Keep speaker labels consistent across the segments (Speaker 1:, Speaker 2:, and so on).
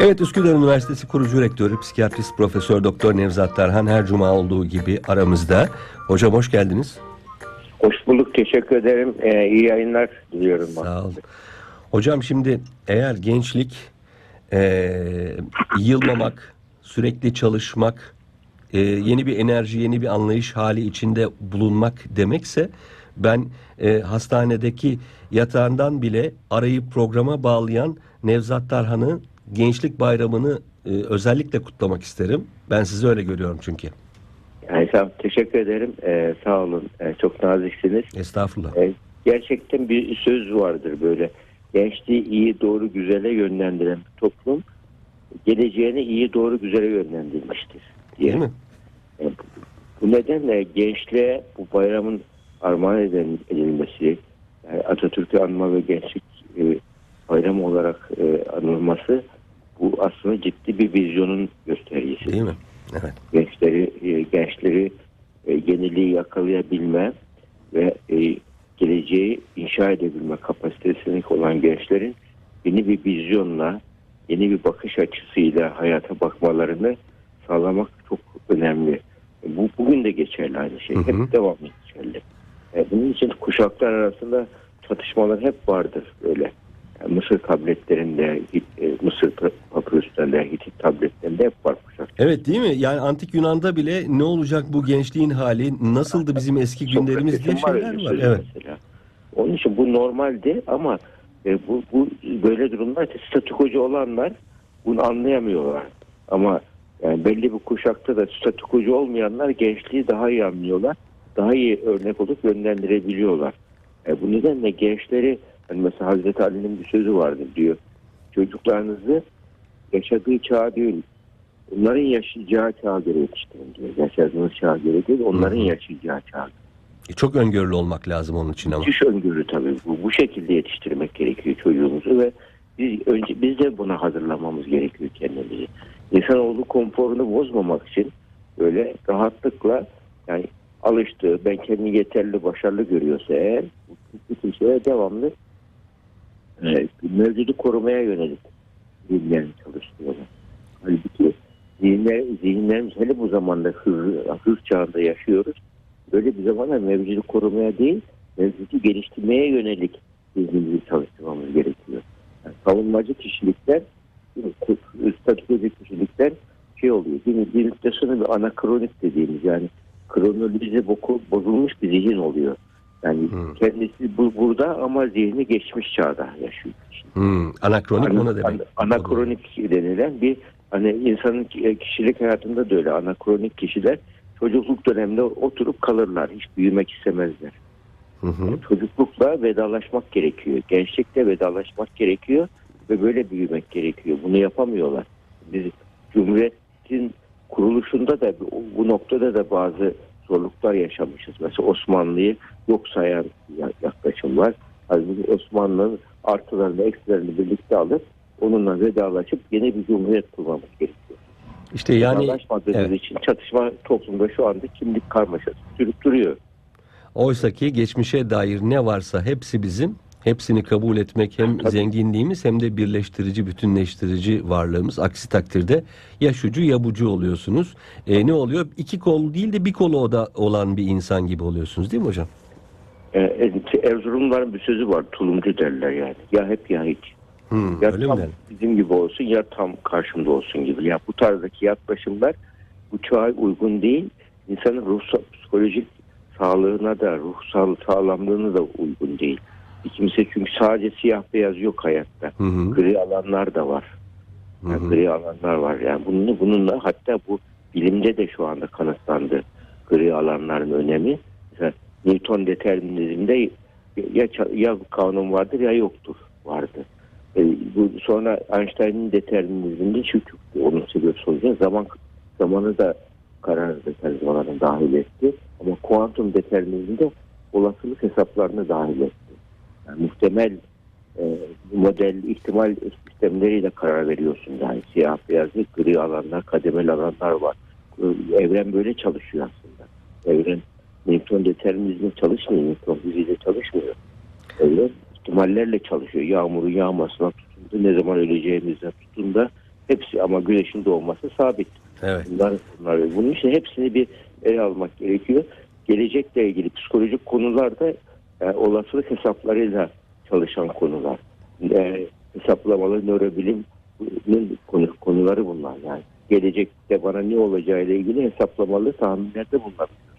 Speaker 1: Evet Üsküdar Üniversitesi kurucu rektörü psikiyatrist Profesör Doktor Nevzat Tarhan her cuma olduğu gibi aramızda. Hocam hoş geldiniz.
Speaker 2: Hoş bulduk, teşekkür ederim. Ee, iyi yayınlar diliyorum.
Speaker 1: Sağ olun. Hocam şimdi eğer gençlik e, yılmamak, sürekli çalışmak, e, yeni bir enerji, yeni bir anlayış hali içinde bulunmak demekse ben e, hastanedeki yatağından bile arayı programa bağlayan Nevzat Tarhan'ı Gençlik Bayramı'nı e, özellikle kutlamak isterim. Ben sizi öyle görüyorum çünkü.
Speaker 2: Sağ, teşekkür ederim. Ee, sağ olun. Ee, çok naziksiniz.
Speaker 1: Estağfurullah.
Speaker 2: Ee, gerçekten bir söz vardır böyle. Gençliği iyi, doğru, güzele yönlendiren bir toplum geleceğini iyi, doğru, güzele yönlendirmiştir. Diye.
Speaker 1: Değil mi?
Speaker 2: Yani bu- bu nedenle gençliğe bu bayramın armağan edilmesi, yani Atatürk'ü anma ve gençlik e, bayramı olarak e, anılması bu aslında ciddi bir vizyonun göstergesi.
Speaker 1: Değil mi? Evet.
Speaker 2: gençleri e, gençleri e, yeniliği yakalayabilme ve e, geleceği inşa edebilme kapasitesine olan gençlerin yeni bir vizyonla, yeni bir bakış açısıyla hayata bakmalarını sağlamak çok önemli. Bu bugün de geçerli aynı şey.
Speaker 1: Hı hı.
Speaker 2: Hep devamlı geçerli. Bunun için kuşaklar arasında çatışmalar hep vardır böyle. Mısır tabletlerinde, e, Mısır papyruslarında, Hitit tabletlerinde hep var kuşak.
Speaker 1: Evet değil mi? Yani antik Yunan'da bile ne olacak bu gençliğin hali, nasıldı bizim eski günlerimiz diye şeyler var. Evet.
Speaker 2: Mesela. Onun için bu normaldi ama e, bu, bu böyle durumlar statükocu olanlar bunu anlayamıyorlar. Ama yani belli bir kuşakta da statükocu olmayanlar gençliği daha iyi anlıyorlar. Daha iyi örnek olup yönlendirebiliyorlar. E, bu nedenle gençleri hani mesela Hazreti Ali'nin bir sözü vardır diyor. Çocuklarınızı yaşadığı çağa değil onların yaşayacağı çağa göre yetiştirin diyor. Yaşadığınız çağa göre değil onların yaşayacağı çağa
Speaker 1: E, Çok öngörülü olmak lazım onun için ama.
Speaker 2: Müthiş öngörü tabii. Bu, bu şekilde yetiştirmek gerekiyor çocuğumuzu ve biz önce biz de buna hazırlamamız gerekiyor kendimizi. İnsanoğlu konforunu bozmamak için böyle rahatlıkla yani alıştığı, ben kendini yeterli, başarılı görüyorsa eğer bu tür şeye devamlı e, mevcudu korumaya yönelik zihinlerini çalıştırıyorlar. Halbuki zihinler, zihinlerimiz hele bu zamanda hız, hız çağında yaşıyoruz. Böyle bir zamanda mevcudu korumaya değil, mevcudu geliştirmeye yönelik zihnimizi çalıştırmamız gerekiyor. Yani savunmacı kişilikler, statükocu kişilikler şey oluyor. Bir, bir sonra bir anakronik dediğimiz yani kronoloji bozulmuş bir zihin oluyor. Yani
Speaker 1: Hmm.
Speaker 2: kendisi bu, burada ama zihni geçmiş çağda yaşıyor.
Speaker 1: Hmm, anakronik
Speaker 2: Ana-
Speaker 1: ona demek.
Speaker 2: ana- anakronik denilen bir hani insanın ki- kişilik hayatında da öyle anakronik kişiler çocukluk döneminde oturup kalırlar. Hiç büyümek istemezler.
Speaker 1: Hı hı.
Speaker 2: Çocuklukla vedalaşmak gerekiyor. Gençlikle vedalaşmak gerekiyor ve böyle büyümek gerekiyor. Bunu yapamıyorlar. Biz Cumhuriyet'in kuruluşunda da bu noktada da bazı zorluklar yaşamışız. Mesela Osmanlı'yı yok sayan ya- yaklaşım var. Halbuki Osmanlı'nın artılarını, eksilerini birlikte alıp onunla vedalaşıp yeni bir cumhuriyet kurmamız gerekiyor.
Speaker 1: İşte yani evet.
Speaker 2: için çatışma toplumda şu anda kimlik karmaşası sürüp duruyor.
Speaker 1: oysa ki geçmişe dair ne varsa hepsi bizim. Hepsini kabul etmek hem
Speaker 2: Tabii.
Speaker 1: zenginliğimiz hem de birleştirici, bütünleştirici varlığımız. Aksi takdirde ya şucu ya bucu oluyorsunuz. E, ne oluyor? İki kol değil de bir kolu da olan bir insan gibi oluyorsunuz değil mi hocam?
Speaker 2: Ee, Erzurumların bir sözü var. Tulumcu derler yani. Ya hep ya hiç.
Speaker 1: Hmm,
Speaker 2: Ya
Speaker 1: öyle mi?
Speaker 2: tam
Speaker 1: yani?
Speaker 2: bizim gibi olsun ya tam karşımda olsun gibi. Ya bu tarzdaki yaklaşımlar bu çağa uygun değil. İnsanın ruhsal, psikolojik sağlığına da ruhsal sağlamlığına da uygun değil. Kimse çünkü sadece siyah beyaz yok hayatta.
Speaker 1: Hı hı.
Speaker 2: Gri alanlar da var.
Speaker 1: Hı
Speaker 2: Yani
Speaker 1: hı.
Speaker 2: gri alanlar var. Yani bununla, bununla hatta bu bilimde de şu anda kanıtlandı gri alanların önemi. Mesela Newton determinizmde ya, ya kanun vardır ya yoktur vardı. E, bu sonra Einstein'ın determinizminde şu çıktı. Onun sebep sonucu zaman zamanı da karar mekanizmalarına dahil etti. Ama kuantum determinizmde olasılık hesaplarını dahil etti. Yani muhtemel e, model ihtimal sistemleriyle karar veriyorsun. Yani siyah beyazlı gri alanlar, kademeli alanlar var. E, Evren böyle çalışıyor aslında. Evren Newton determinizmi çalışmıyor. Newton fiziğiyle çalışmıyor. Evren ihtimallerle çalışıyor. Yağmurun yağmasına tutun ne zaman öleceğimizden tutun da Hepsi ama güneşin doğması sabit.
Speaker 1: Evet.
Speaker 2: Bunlar, bunlar, bunun için hepsini bir ele almak gerekiyor. Gelecekle ilgili psikolojik konularda e, olasılık hesaplarıyla çalışan konular. E, hesaplamalı nörobilimin konu, konuları bunlar. Yani gelecekte bana ne olacağıyla ilgili hesaplamalı tahminlerde bulunabiliyorsunuz.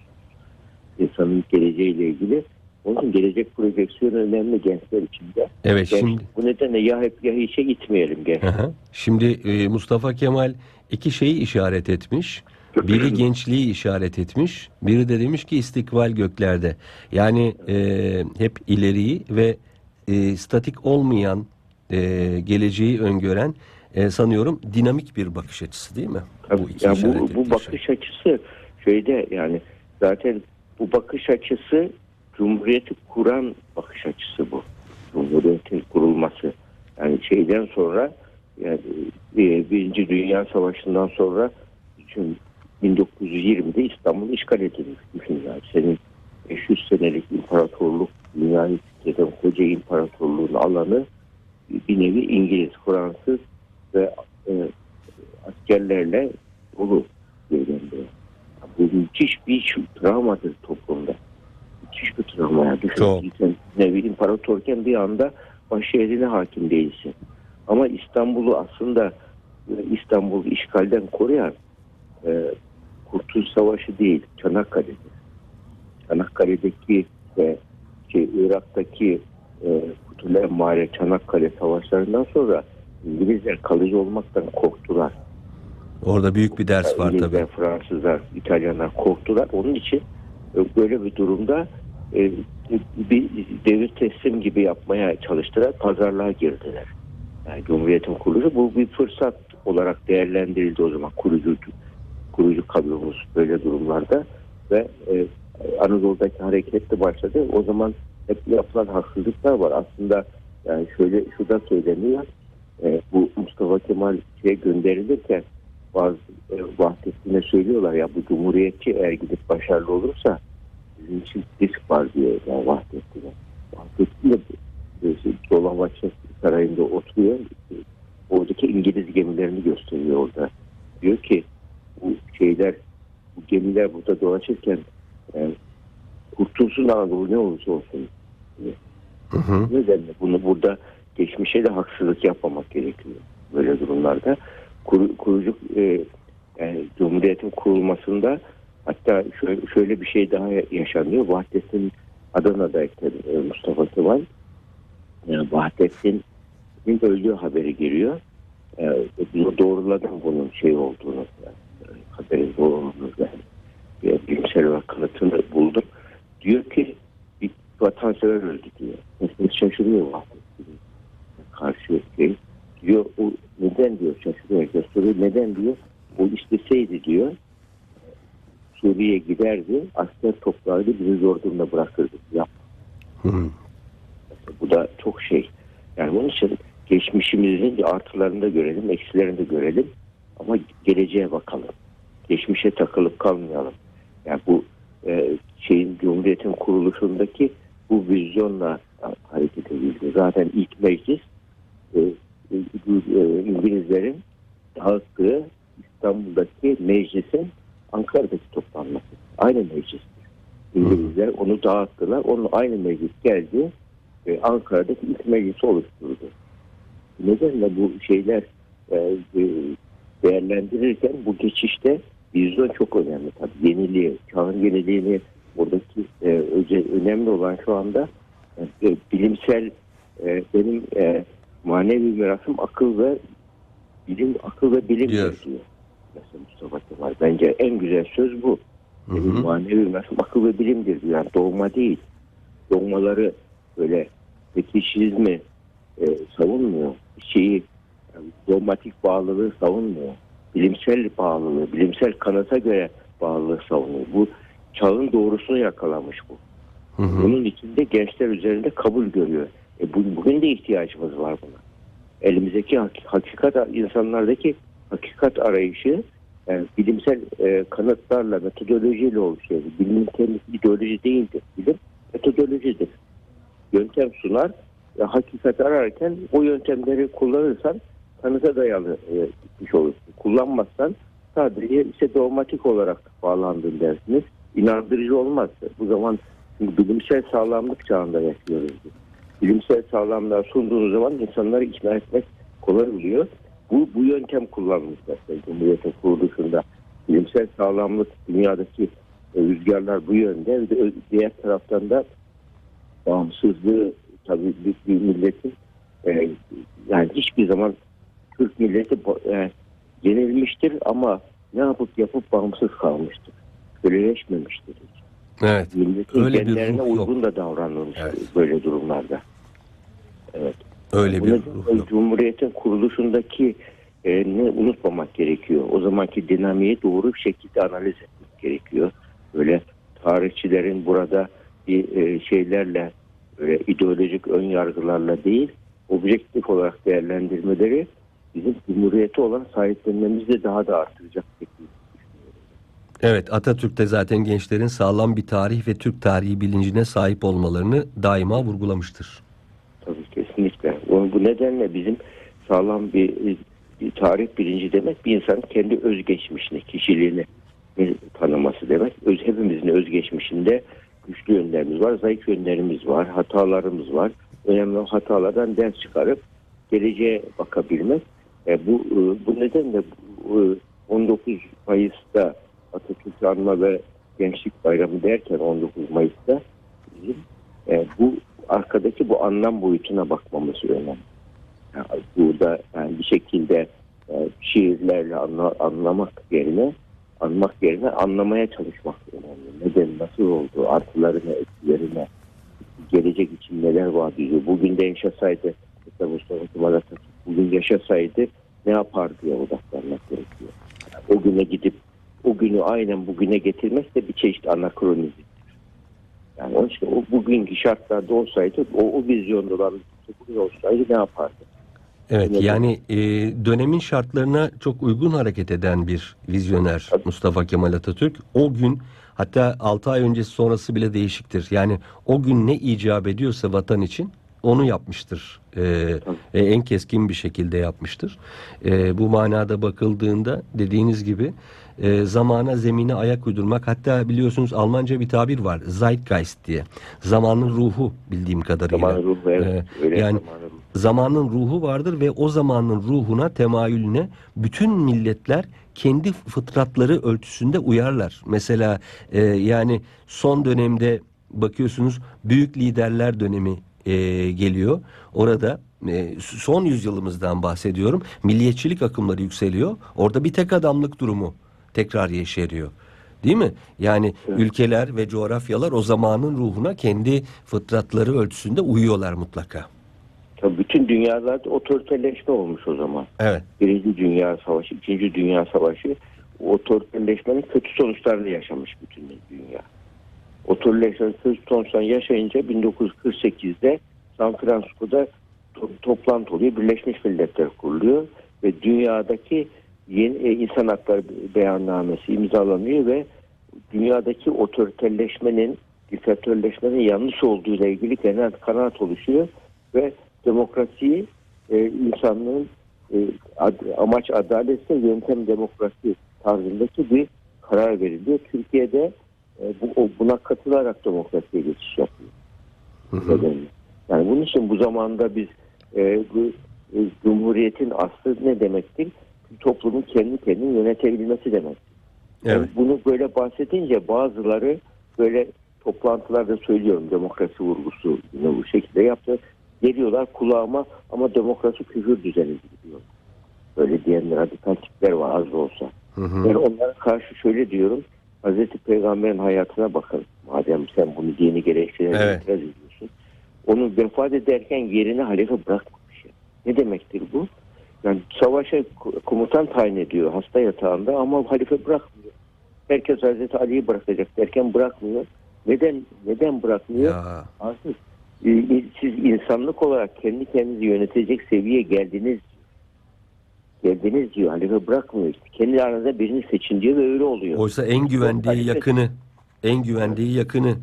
Speaker 2: İnsanın geleceğiyle ilgili. Onun gelecek projeksiyonu önemli gençler için de.
Speaker 1: Evet
Speaker 2: Genç-
Speaker 1: şimdi
Speaker 2: Bu nedenle ya hep ya hiçe gitmeyelim genç.
Speaker 1: Hı hı. Şimdi e, Mustafa Kemal iki şeyi işaret etmiş. Biri gençliği işaret etmiş. Biri de demiş ki istikbal göklerde. Yani e, hep ileriyi ve e, statik olmayan e, geleceği öngören e, sanıyorum dinamik bir bakış açısı değil mi?
Speaker 2: Tabii, bu,
Speaker 1: ettiği
Speaker 2: bu
Speaker 1: şey.
Speaker 2: bakış açısı şeyde yani zaten bu bakış açısı Cumhuriyeti kuran bakış açısı bu. Cumhuriyetin kurulması. Yani şeyden sonra yani e, Birinci Dünya Savaşı'ndan sonra bütün 1920'de İstanbul işgal edilmiş. Düşün yani senin 500 senelik imparatorluk dünyayı titreten koca imparatorluğun alanı bir nevi İngiliz, Fransız ve e, askerlerle dolu bölgemde. Bu müthiş bir travmadır toplumda. Müthiş bir travma. Yani
Speaker 1: Çok.
Speaker 2: Düşün, sen nevi imparatorken bir anda baş şehrine hakim değilsin. Ama İstanbul'u aslında e, İstanbul'u işgalden koruyan e, Kurtuluş Savaşı değil, Çanakkale'dir. Çanakkale'deki ve şey, Irak'taki e, Kutul Emmare, Çanakkale savaşlarından sonra İngilizler kalıcı olmaktan korktular.
Speaker 1: Orada büyük bir ders var
Speaker 2: İngilizler,
Speaker 1: tabii.
Speaker 2: Fransızlar, İtalyanlar korktular. Onun için e, böyle bir durumda e, bir devir teslim gibi yapmaya çalıştılar. Pazarlığa girdiler. Yani Cumhuriyet'in kuruluşu bu bir fırsat olarak değerlendirildi o zaman kurucu kurucu kadromuz böyle durumlarda ve e, Anadolu'daki hareket de başladı. O zaman hep yapılan haksızlıklar var. Aslında yani şöyle şu da söyleniyor. E, bu Mustafa Kemal şeye gönderilirken bazı e, Vahdettin'e söylüyorlar ya bu Cumhuriyetçi eğer gidip başarılı olursa bizim için risk var diyor yani Vahdettin'e. Vahdettin de Dolmabahçe Sarayı'nda oturuyor. Oradaki İngiliz gemilerini gösteriyor orada. Diyor ki bu şeyler bu gemiler burada dolaşırken e, kurtulsun Anadolu ne olursa olsun.
Speaker 1: Hı hı.
Speaker 2: Nedenle bunu burada geçmişe de haksızlık yapmamak gerekiyor böyle durumlarda. Kuru, kurucu e, yani Cumhuriyet'in kurulmasında hatta şöyle, şöyle bir şey daha yaşanıyor. Vahdettin Adana'dayken e, Mustafa Kemal yani Vahdettin'in öldüğü haberi geliyor. E, doğruladım bunun şey olduğunu. Yani, doğru olduğunu yani, e, bilimsel kanıtını buldum. Diyor ki bir vatansever öldü diyor. Mesela şaşırıyor. Karşı şey. Diyor o neden diyor şaşırıyor. Soruyor neden diyor. O isteseydi diyor Suriye'ye giderdi. Asker toplardı bizi zor durumda bırakırdı. Yap.
Speaker 1: Hı.
Speaker 2: Bu da çok şey. Yani onun için geçmişimizin bir artılarını da görelim, eksilerini de görelim. Ama geleceğe bakalım. Geçmişe takılıp kalmayalım. Yani bu e, şeyin Cumhuriyet'in kuruluşundaki bu vizyonla hareket edildi. Zaten ilk meclis e, e, İngilizlerin dağıttığı İstanbul'daki meclisin Ankara'daki toplanması. Aynı meclistir. İngilizler onu dağıttılar. Onun aynı meclis geldi ve Ankara'daki ilk meclisi oluşturdu. Nedenle bu şeyler e, e, değerlendirirken bu geçişte vizyon çok önemli tabii. Yeniliği, çağın yeniliğini buradaki e, öze- önemli olan şu anda e, bilimsel e, benim e, manevi mirasım akıl ve bilim akıl ve bilim
Speaker 1: Diyor.
Speaker 2: diyor. Mesela Mustafa Kemal. Bence en güzel söz bu.
Speaker 1: Hı
Speaker 2: Benim manevi mirasım akıl ve bilimdir diyor. Yani doğma değil. Doğmaları böyle fetişizmi e, savunmuyor. Şeyi yani dogmatik bağlılığı savunmuyor. Bilimsel bağlılığı, bilimsel kanıta göre bağlılığı savunuyor. Bu çağın doğrusunu yakalamış bu.
Speaker 1: Hı hı.
Speaker 2: Bunun içinde gençler üzerinde kabul görüyor. E bu, bugün de ihtiyacımız var buna. Elimizdeki hak- hakikat, insanlardaki hakikat arayışı yani bilimsel e, kanıtlarla, metodolojiyle oluşuyor. Bilimin kendisi ideoloji değildir. Bilim metodolojidir. Yöntem sunar ve hakikat ararken o yöntemleri kullanırsan kanıta dayalı e, gitmiş olursun. Kullanmazsan sadece işte dogmatik olarak bağlandın dersiniz. İnandırıcı olmaz. Bu zaman bilimsel sağlamlık çağında yaşıyoruz. Bilimsel sağlamlığa sunduğunuz zaman insanları ikna etmek kolay oluyor. Bu, bu yöntem kullanılmış mesela Cumhuriyet'in kuruluşunda. Bilimsel sağlamlık dünyadaki e, rüzgarlar bu yönde. Bir de diğer taraftan da bağımsızlığı tabii bir, bir milletin e, yani hiçbir zaman Türk milleti e, yenilmiştir ama ne yapıp yapıp bağımsız kalmıştır. Köleleşmemiştir.
Speaker 1: Evet.
Speaker 2: Milletin
Speaker 1: Öyle bir ruh yok.
Speaker 2: uygun da davranılmış
Speaker 1: Evet.
Speaker 2: böyle durumlarda. Evet.
Speaker 1: Öyle bir ruh yok.
Speaker 2: Cumhuriyet'in kuruluşundaki e, ne unutmamak gerekiyor. O zamanki dinamiği doğru bir şekilde analiz etmek gerekiyor. Böyle tarihçilerin burada bir e, şeylerle böyle ideolojik ön yargılarla değil objektif olarak değerlendirmeleri bizim Cumhuriyet'e olan sahiplenmemizi de daha da artıracak şekilde.
Speaker 1: Evet Atatürk de zaten gençlerin sağlam bir tarih ve Türk tarihi bilincine sahip olmalarını daima vurgulamıştır.
Speaker 2: Tabii kesinlikle. Bu, nedenle bizim sağlam bir, bir tarih bilinci demek bir insanın kendi özgeçmişini, kişiliğini tanıması demek. Öz, hepimizin özgeçmişinde güçlü yönlerimiz var, zayıf yönlerimiz var, hatalarımız var. Önemli hatalardan ders çıkarıp geleceğe bakabilmek. E, bu e, bu nedenle bu, e, 19 Mayıs'ta Atatürk Anma ve Gençlik Bayramı derken 19 Mayıs'ta bizim e, bu arkadaki bu anlam boyutuna bakmamız önemli. Yani burada yani bir şekilde e, şiirlerle anla- anlamak yerine anmak yerine anlamaya çalışmak önemli. Neden, nasıl oldu, artılarını, eksilerini, gelecek için neler vaat ediyor. Bugün de yaşasaydı, Mustafa Kemal Atatürk bugün yaşasaydı ne yapar diye odaklanmak gerekiyor. O güne gidip o günü aynen bugüne getirmek de bir çeşit anakronizm. Yani onun için o bugünkü şartlarda olsaydı o, o vizyonda olan bugün olsaydı ne yapardı?
Speaker 1: Evet
Speaker 2: Neden?
Speaker 1: yani e, dönemin şartlarına çok uygun hareket eden bir vizyoner
Speaker 2: Tabii.
Speaker 1: Mustafa Kemal Atatürk. O gün hatta 6 ay öncesi sonrası bile değişiktir. Yani o gün ne icap ediyorsa vatan için onu yapmıştır. E,
Speaker 2: Tabii.
Speaker 1: e, en keskin bir şekilde yapmıştır. E, bu manada bakıldığında dediğiniz gibi e, zamana zemine ayak uydurmak hatta biliyorsunuz Almanca bir tabir var Zeitgeist diye. Zamanın ruhu bildiğim kadarıyla.
Speaker 2: Zamanın ruhu evet.
Speaker 1: Ee,
Speaker 2: öyle
Speaker 1: yani zamanın ruhu vardır ve o zamanın ruhuna, temayülüne bütün milletler kendi fıtratları ölçüsünde uyarlar. Mesela e, yani son dönemde bakıyorsunuz büyük liderler dönemi e, geliyor. Orada e, son yüzyılımızdan bahsediyorum. Milliyetçilik akımları yükseliyor. Orada bir tek adamlık durumu tekrar yeşeriyor. Değil mi? Yani
Speaker 2: Evet.
Speaker 1: ülkeler ve coğrafyalar o zamanın ruhuna kendi fıtratları ölçüsünde uyuyorlar mutlaka.
Speaker 2: Tabii bütün dünyalarda otoriterleşme olmuş o zaman.
Speaker 1: Evet.
Speaker 2: Birinci Dünya Savaşı, İkinci Dünya Savaşı otoriterleşmenin kötü sonuçlarını yaşamış bütün dünya. Kötü sonuçlarını yaşayınca 1948'de San Francisco'da to- toplantı oluyor. Birleşmiş Milletler kuruluyor ve dünyadaki yeni e, insan hakları beyannamesi imzalanıyor ve dünyadaki otoriterleşmenin, diktatörleşmenin yanlış olduğu ile ilgili genel kanaat oluşuyor ve demokrasiyi e, insanlığın e, ad- amaç adaletse yöntem demokrasi tarzındaki bir karar veriliyor. Türkiye'de bu, o- buna katılarak demokrasiye geçiş yapıyor.
Speaker 1: Hı hı.
Speaker 2: Yani bunun için bu zamanda biz e, bu e, Cumhuriyetin aslı ne demektir? Toplumun kendi kendini yönetebilmesi demek.
Speaker 1: Evet.
Speaker 2: Yani bunu böyle bahsedince bazıları böyle toplantılarda söylüyorum demokrasi vurgusu yine bu şekilde yaptı. Geliyorlar kulağıma ama demokrasi küfür düzeni diyor. Böyle diyenler radikal tipler var az da olsa.
Speaker 1: Hı hı.
Speaker 2: Ben onlara karşı şöyle diyorum. Hazreti Peygamber'in hayatına bakın. Madem sen bunu dini gerekçelerle
Speaker 1: Evet.
Speaker 2: itiraz ediyorsun. Onu vefat ederken yerine halife bırakmamış. Ne demektir bu? Yani savaşa komutan tayin ediyor hasta yatağında ama halife bırakmıyor. Herkes Hazreti Ali'yi bırakacak derken bırakmıyor. Neden neden bırakmıyor?
Speaker 1: Ya.
Speaker 2: Artık e, siz insanlık olarak kendi kendinizi yönetecek seviyeye geldiniz geldiniz diyor. Halife bırakmıyor. Kendi aranızda birini seçin diyor ve öyle oluyor.
Speaker 1: Oysa en güvendiği yakını, en güvendiği yakını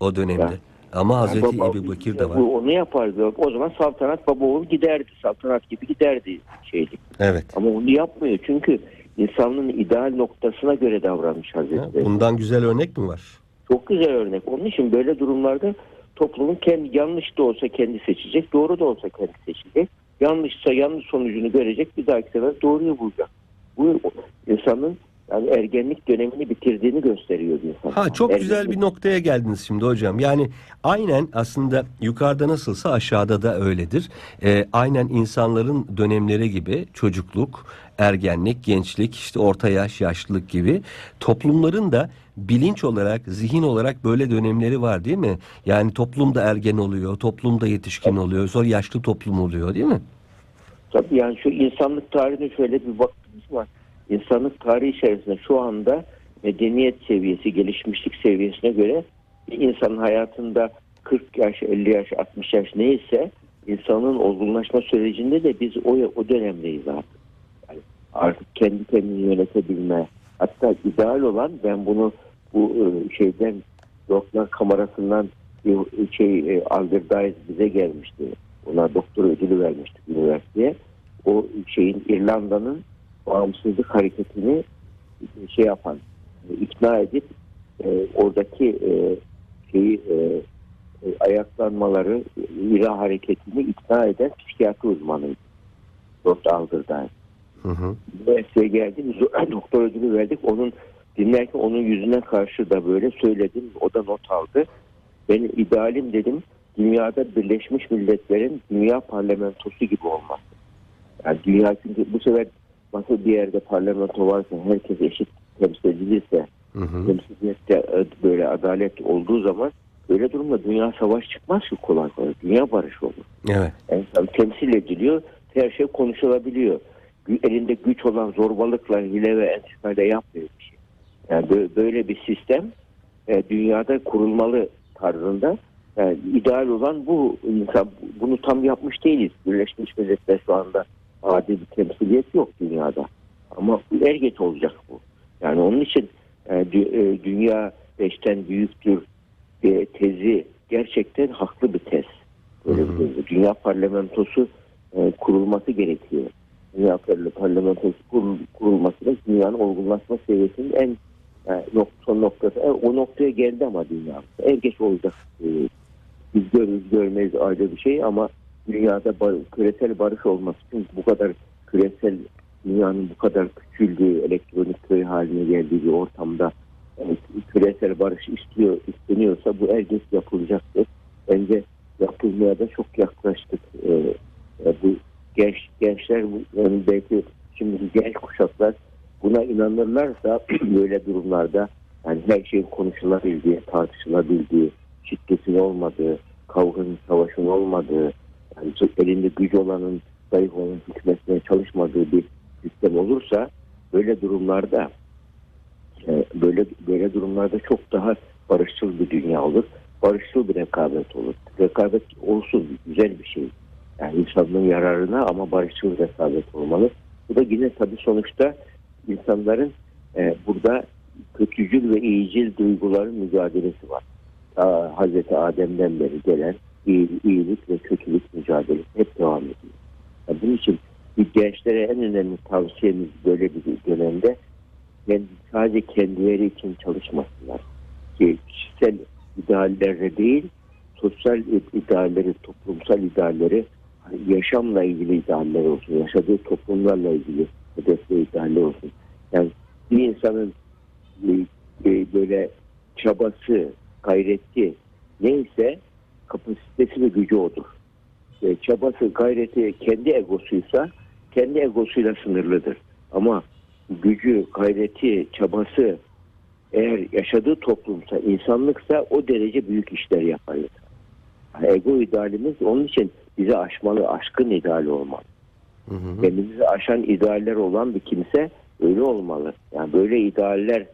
Speaker 1: o dönemde.
Speaker 2: Ya.
Speaker 1: Ama
Speaker 2: Yani
Speaker 1: Hazreti
Speaker 2: baba-
Speaker 1: Ebu Bekir de var.
Speaker 2: Bu onu yapardı. O zaman saltanat baba oğul giderdi. Saltanat gibi giderdi şeylik.
Speaker 1: Evet.
Speaker 2: Ama onu yapmıyor. Çünkü insanlığın ideal noktasına göre davranmış
Speaker 1: Ha,
Speaker 2: Hazretleri.
Speaker 1: Bundan güzel örnek mi var?
Speaker 2: Çok güzel örnek. Onun için böyle durumlarda toplumun kendi yanlış da olsa kendi seçecek, doğru da olsa kendi seçecek. Yanlışsa yanlış sonucunu görecek, bir dahaki sefer doğruyu bulacak. Bu insanın yani ergenlik dönemini bitirdiğini gösteriyor insan.
Speaker 1: Ha çok güzel
Speaker 2: Ergenlik-
Speaker 1: bir noktaya geldiniz şimdi hocam. Yani aynen aslında yukarıda nasılsa aşağıda da öyledir. Ee, aynen insanların dönemleri gibi çocukluk, ergenlik, gençlik, işte orta yaş, yaşlılık gibi toplumların da bilinç olarak, zihin olarak böyle dönemleri var değil mi? Yani toplumda ergen oluyor, toplumda yetişkin oluyor, sonra yaşlı toplum oluyor değil mi?
Speaker 2: Tabii yani şu insanlık tarihine şöyle bir baktığımız var. İnsanlık tarihi içerisinde şu anda medeniyet seviyesi, gelişmişlik seviyesine göre bir insanın hayatında 40 yaş, 50 yaş, 60 yaş neyse insanın olgunlaşma sürecinde de biz o, o dönemdeyiz artık. Yani artık kendi kendini yönetebilme. Hatta ideal olan ben bunu bu e, şeyden doktor kamerasından bir şey e, bize gelmişti. Ona doktor ödülü vermiştik üniversiteye. O şeyin İrlanda'nın bağımsızlık hareketini şey yapan, e, ikna edip e, oradaki e, şeyi e, e, ayaklanmaları, İra hareketini ikna eden psikiyatri uzmanıydı.
Speaker 1: Hı hı.
Speaker 2: Üniversiteye geldim. Doktor ödülü verdik. Onun dinlerken onun yüzüne karşı da böyle söyledim. O da not aldı. Benim idealim dedim dünyada Birleşmiş Milletler'in dünya parlamentosu gibi olması. Yani dünya çünkü bu sefer nasıl bir yerde parlamento varsa herkes eşit temsil edilirse
Speaker 1: Hı hı.
Speaker 2: temsiliyette e, böyle adalet olduğu zaman böyle durumda dünya savaş çıkmaz ki kolay kolay. Dünya barış olur.
Speaker 1: Evet.
Speaker 2: Yani temsil ediliyor. Her şey konuşulabiliyor. Elinde güç olan zorbalıkla, hile ve entrikayla yapmıyor bir. Yani bö- böyle bir sistem e, dünyada kurulmalı tarzında. Yani ideal olan bu insan bunu tam yapmış değiliz. Birleşmiş Milletler şu anda adil bir temsiliyet yok dünyada. Ama er geç olacak bu. Yani onun için e, dü- e, dünya beşten büyüktür e, tezi gerçekten haklı bir tez. Böyle bir tez. Dünya parlamentosu e, kurulması gerekiyor. Dünya Parla- parlamentosu kurul, kurulması da dünyanın olgunlaşma seviyesinin en son noktası. E, o noktaya geldi ama dünya. Er geç olacak. E, biz görürüz görmeyiz ayrı bir şey ama dünyada küresel barış olması için bu kadar küresel dünyanın bu kadar küçüldüğü elektronik köy haline geldiği bir ortamda küresel barış istiyor isteniyorsa bu geç yapılacaktır. Bence yapılmaya da çok yaklaştık. E, bu genç gençler yani belki şimdiki genç kuşaklar buna inanırlarsa böyle durumlarda yani her şeyin konuşulabildiği, tartışılabildiği, şiddetin olmadığı, kavganın, savaşın olmadığı, yani elinde güç olanın zayıf olanın hükmetmeye çalışmadığı bir sistem olursa böyle durumlarda e, böyle böyle durumlarda çok daha barışçıl bir dünya olur. Barışçıl bir rekabet olur. Rekabet olsun güzel bir şey. Yani insanlığın yararına ama barışçıl rekabet olmalı. Bu da yine tabii sonuçta insanların e, burada kötücül ve iyicil duyguların mücadelesi var. Ta Hazreti Adem'den beri gelen iyi, iyilik ve kötülük mücadelesi hep devam ediyor. Yani bunun için bir gençlere en önemli tavsiyemiz böyle bir dönemde kendi, sadece kendileri için çalışmasınlar. Ki kişisel ideallerle değil, sosyal idealleri, toplumsal idealleri, yaşamla ilgili idealler olsun, yaşadığı toplumlarla ilgili hedefli idealler olsun. Yani bir insanın böyle çabası, gayreti neyse kapasitesi ve gücü odur. E, çabası, gayreti kendi egosuysa kendi egosuyla sınırlıdır. Ama gücü, gayreti, çabası eğer yaşadığı toplumsa, insanlıksa o derece büyük işler yapar. Ego idealimiz onun için bizi aşmalı, aşkın ideali olmalı.
Speaker 1: Hı hı.
Speaker 2: Kendimizi aşan idealler olan bir kimse öyle olmalı. Yani böyle idealler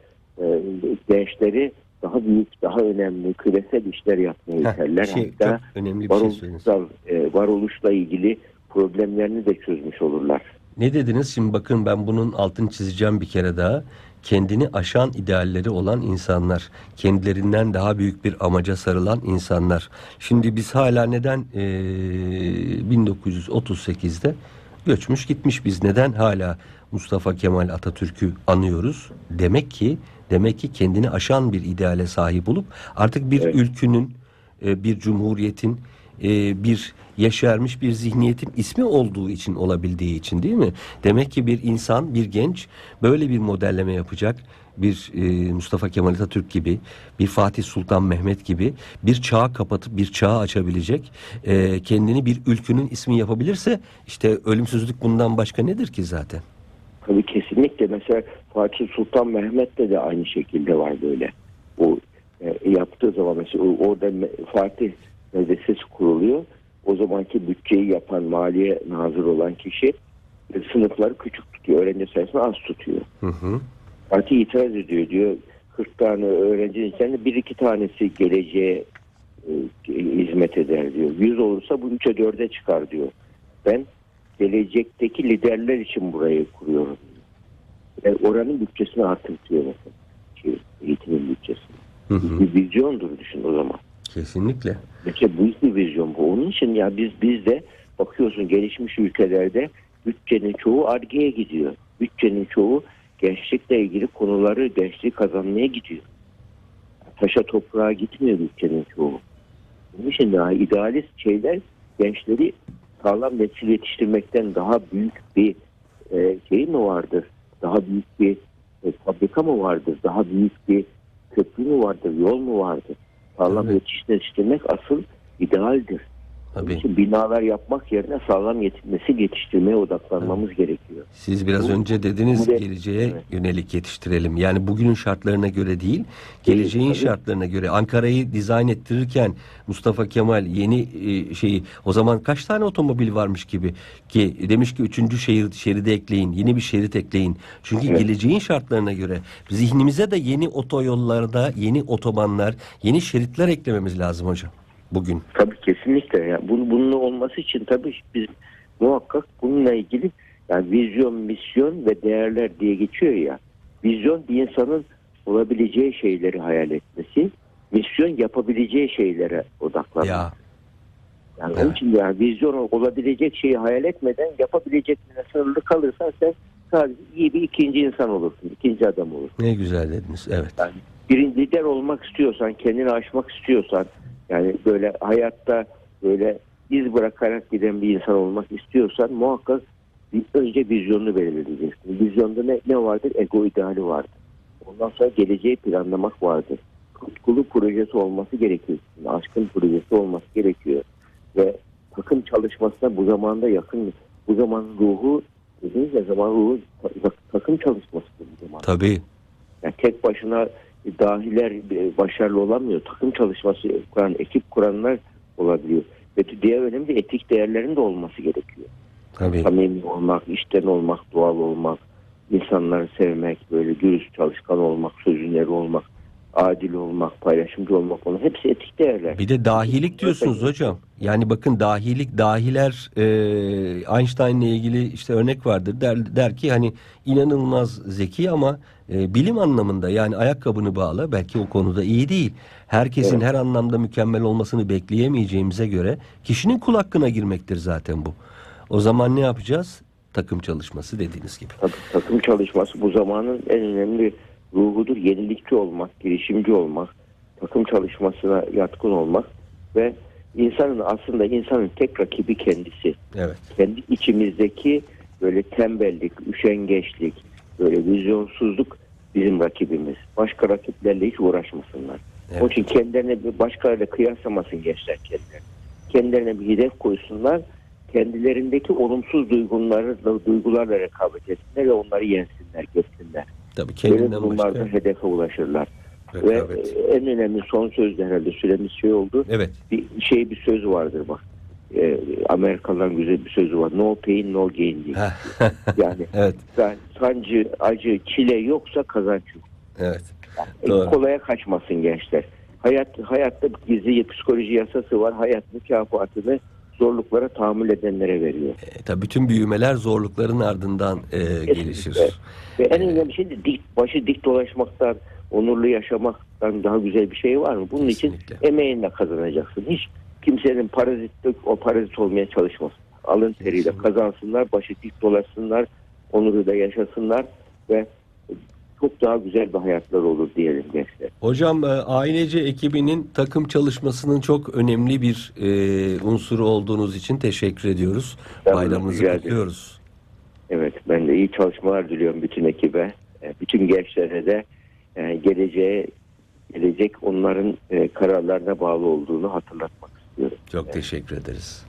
Speaker 2: e, gençleri daha büyük, daha önemli küresel işler yapmaya iterler.
Speaker 1: şey,
Speaker 2: Hatta
Speaker 1: çok önemli bir şey
Speaker 2: varoluşsal, e, varoluşla ilgili problemlerini de çözmüş olurlar.
Speaker 1: Ne dediniz? Şimdi bakın ben bunun altını çizeceğim bir kere daha. kendini aşan idealleri olan insanlar, kendilerinden daha büyük bir amaca sarılan insanlar. Şimdi biz hala neden e, 1938'de göçmüş gitmiş biz neden hala Mustafa Kemal Atatürk'ü anıyoruz? Demek ki demek ki kendini aşan bir ideale sahip olup artık bir
Speaker 2: Evet.
Speaker 1: ülkünün, e, bir cumhuriyetin, e, bir yaşarmış bir zihniyetin ismi olduğu için olabildiği için değil mi? Demek ki bir insan, bir genç böyle bir modelleme yapacak. Bir e, Mustafa Kemal Atatürk gibi, bir Fatih Sultan Mehmet gibi bir çağ kapatıp bir çağ açabilecek, e, kendini bir ülkünün ismi yapabilirse işte ölümsüzlük bundan başka nedir ki zaten?
Speaker 2: Tabii kesinlikle mesela Fatih Sultan Mehmet'te de aynı şekilde var böyle. O e, yaptığı zaman mesela orada Fatih medresesi kuruluyor. O zamanki bütçeyi yapan maliye nazır olan kişi e, sınıfları küçük tutuyor. Öğrenci sayısını az tutuyor.
Speaker 1: Hı hı.
Speaker 2: Fatih itiraz ediyor diyor. 40 tane öğrencinin içinde bir iki tanesi geleceğe e, hizmet eder diyor. 100 olursa bu 3'e 4'e çıkar diyor. Ben gelecekteki liderler için burayı kuruyorum. Yani oranın bütçesini artırtıyor mesela. Şey, eğitimin bütçesini.
Speaker 1: Hı hı.
Speaker 2: Bir vizyondur düşün o zaman.
Speaker 1: Kesinlikle.
Speaker 2: Mesela büyük bir vizyon bu. Onun için ya biz biz de bakıyorsun gelişmiş ülkelerde bütçenin çoğu argeye gidiyor. Bütçenin çoğu gençlikle ilgili konuları gençliği kazanmaya gidiyor. Taşa toprağa gitmiyor bütçenin çoğu. Onun için daha idealist şeyler gençleri sağlam nesil yetiştirmekten daha büyük bir e, şey mi vardır? Daha büyük bir e, fabrika mı vardır? Daha büyük bir köprü mü vardır? Yol mu vardır? Sağlam
Speaker 1: Evet.
Speaker 2: yetiş- yetiştirmek asıl idealdir. Onun
Speaker 1: Tabii.
Speaker 2: için binalar yapmak yerine sağlam yet- nesil yetiştirmeye odaklanmamız gerekiyor.
Speaker 1: Siz biraz
Speaker 2: Bu-
Speaker 1: önce dediniz
Speaker 2: da-
Speaker 1: geleceğe
Speaker 2: Evet.
Speaker 1: yönelik yetiştirelim. Yani bugünün şartlarına göre değil, geleceğin
Speaker 2: tabii.
Speaker 1: şartlarına göre. Ankara'yı dizayn ettirirken Mustafa Kemal yeni e, şeyi o zaman kaç tane otomobil varmış gibi ki demiş ki üçüncü şehir şeridi ekleyin, yeni bir şerit ekleyin. Çünkü
Speaker 2: Evet.
Speaker 1: geleceğin şartlarına göre zihnimize de yeni otoyollarda, yeni otobanlar, yeni şeritler eklememiz lazım hocam bugün.
Speaker 2: Tabii kesinlikle. Yani bunun, bunun olması için tabii biz muhakkak bununla ilgili yani vizyon, misyon ve değerler diye geçiyor ya. Vizyon bir insanın olabileceği şeyleri hayal etmesi, misyon yapabileceği şeylere odaklanmak.
Speaker 1: Ya
Speaker 2: yani
Speaker 1: evet.
Speaker 2: onun için yani vizyon olabilecek şeyi hayal etmeden yapabileceklerine sınırlı kalırsan sen sadece iyi bir ikinci insan olursun, ikinci adam olursun.
Speaker 1: ne güzel dediniz. Evet.
Speaker 2: Yani birinci lider olmak istiyorsan, kendini aşmak istiyorsan, yani böyle hayatta böyle iz bırakarak giden bir insan olmak istiyorsan muhakkak bir, önce vizyonunu belirleyeceksin. Vizyonda ne, ne vardır? Ego ideali vardır. Ondan sonra geleceği planlamak vardır. Tutkulu projesi olması gerekiyor. Aşkın projesi olması gerekiyor. Ve takım çalışmasına bu zamanda yakın, bu zaman ruhu, dediğiniz zaman ruhu ta- takım çalışmasıdır bu zaman.
Speaker 1: Tabii.
Speaker 2: Yani tek başına dahiler e, başarılı olamıyor. Takım çalışması kuran, ekip kuranlar olabiliyor. Ve diğer önemli etik değerlerin de olması gerekiyor.
Speaker 1: Tabii.
Speaker 2: Samimi olmak, işten olmak, doğal olmak, insanları sevmek, böyle dürüst çalışkan olmak, sözünleri olmak, adil olmak, paylaşımcı olmak onun hepsi etik değerler.
Speaker 1: Bir de dahilik diyorsunuz hocam. Yani bakın dahilik dahiler e, Einstein'la ilgili işte örnek vardır. Der, der ki hani inanılmaz zeki ama e, bilim anlamında yani ayakkabını bağla belki o konuda iyi değil. Herkesin
Speaker 2: Evet.
Speaker 1: her anlamda mükemmel olmasını bekleyemeyeceğimize göre kişinin kul hakkına girmektir zaten bu. O zaman ne yapacağız? Takım çalışması dediğiniz gibi.
Speaker 2: Tabii, takım çalışması bu zamanın en önemli ruhudur. Yenilikçi olmak, girişimci olmak, takım çalışmasına yatkın olmak ve insanın aslında insanın tek rakibi kendisi.
Speaker 1: Evet.
Speaker 2: Kendi içimizdeki böyle tembellik, üşengeçlik, böyle vizyonsuzluk bizim rakibimiz. Başka rakiplerle hiç uğraşmasınlar.
Speaker 1: Evet.
Speaker 2: Onun için kendilerine bir başkalarıyla kıyaslamasın gençler kendilerine. Kendilerine bir hedef koysunlar. Kendilerindeki olumsuz duyguları, duygularla rekabet etsinler ve onları yensinler, geçsinler.
Speaker 1: Tabii kendinden başka
Speaker 2: hedefe ulaşırlar. Ve
Speaker 1: rekabet.
Speaker 2: e, en önemli son söz de herhalde süremiz şey oldu.
Speaker 1: Evet.
Speaker 2: Bir şey bir söz vardır bak. E, Amerikalıların güzel bir sözü var. No pain no gain diye. Yani
Speaker 1: evet.
Speaker 2: sen sancı, acı, çile yoksa kazanç yok.
Speaker 1: Evet.
Speaker 2: E,
Speaker 1: Doğru.
Speaker 2: kolaya kaçmasın gençler. Hayat hayatta bir gizli psikoloji yasası var. Hayat mükafatını zorluklara tahammül edenlere veriyor.
Speaker 1: E, tabii bütün büyümeler zorlukların ardından e, gelişir.
Speaker 2: Ve en önemli şey de dik, başı dik dolaşmaktan, onurlu yaşamaktan daha güzel bir şey var mı? Bunun
Speaker 1: Kesinlikle.
Speaker 2: için emeğinle kazanacaksın. Hiç kimsenin parazitlik, o parazit olmaya çalışmasın. Alın teriyle
Speaker 1: Kesinlikle.
Speaker 2: kazansınlar, başı dik dolaşsınlar, onuruyla yaşasınlar ve çok daha güzel bir hayatlar olur diyelim gençler.
Speaker 1: Hocam ailece ekibinin takım çalışmasının çok önemli bir e, unsuru olduğunuz için teşekkür ediyoruz.
Speaker 2: Ben
Speaker 1: Bayramınızı kutluyoruz.
Speaker 2: Evet ben de iyi çalışmalar diliyorum bütün ekibe. E, Bütün gençlere de e, geleceğe gelecek onların e, kararlarına bağlı olduğunu hatırlatmak istiyorum.
Speaker 1: Çok teşekkür ederiz.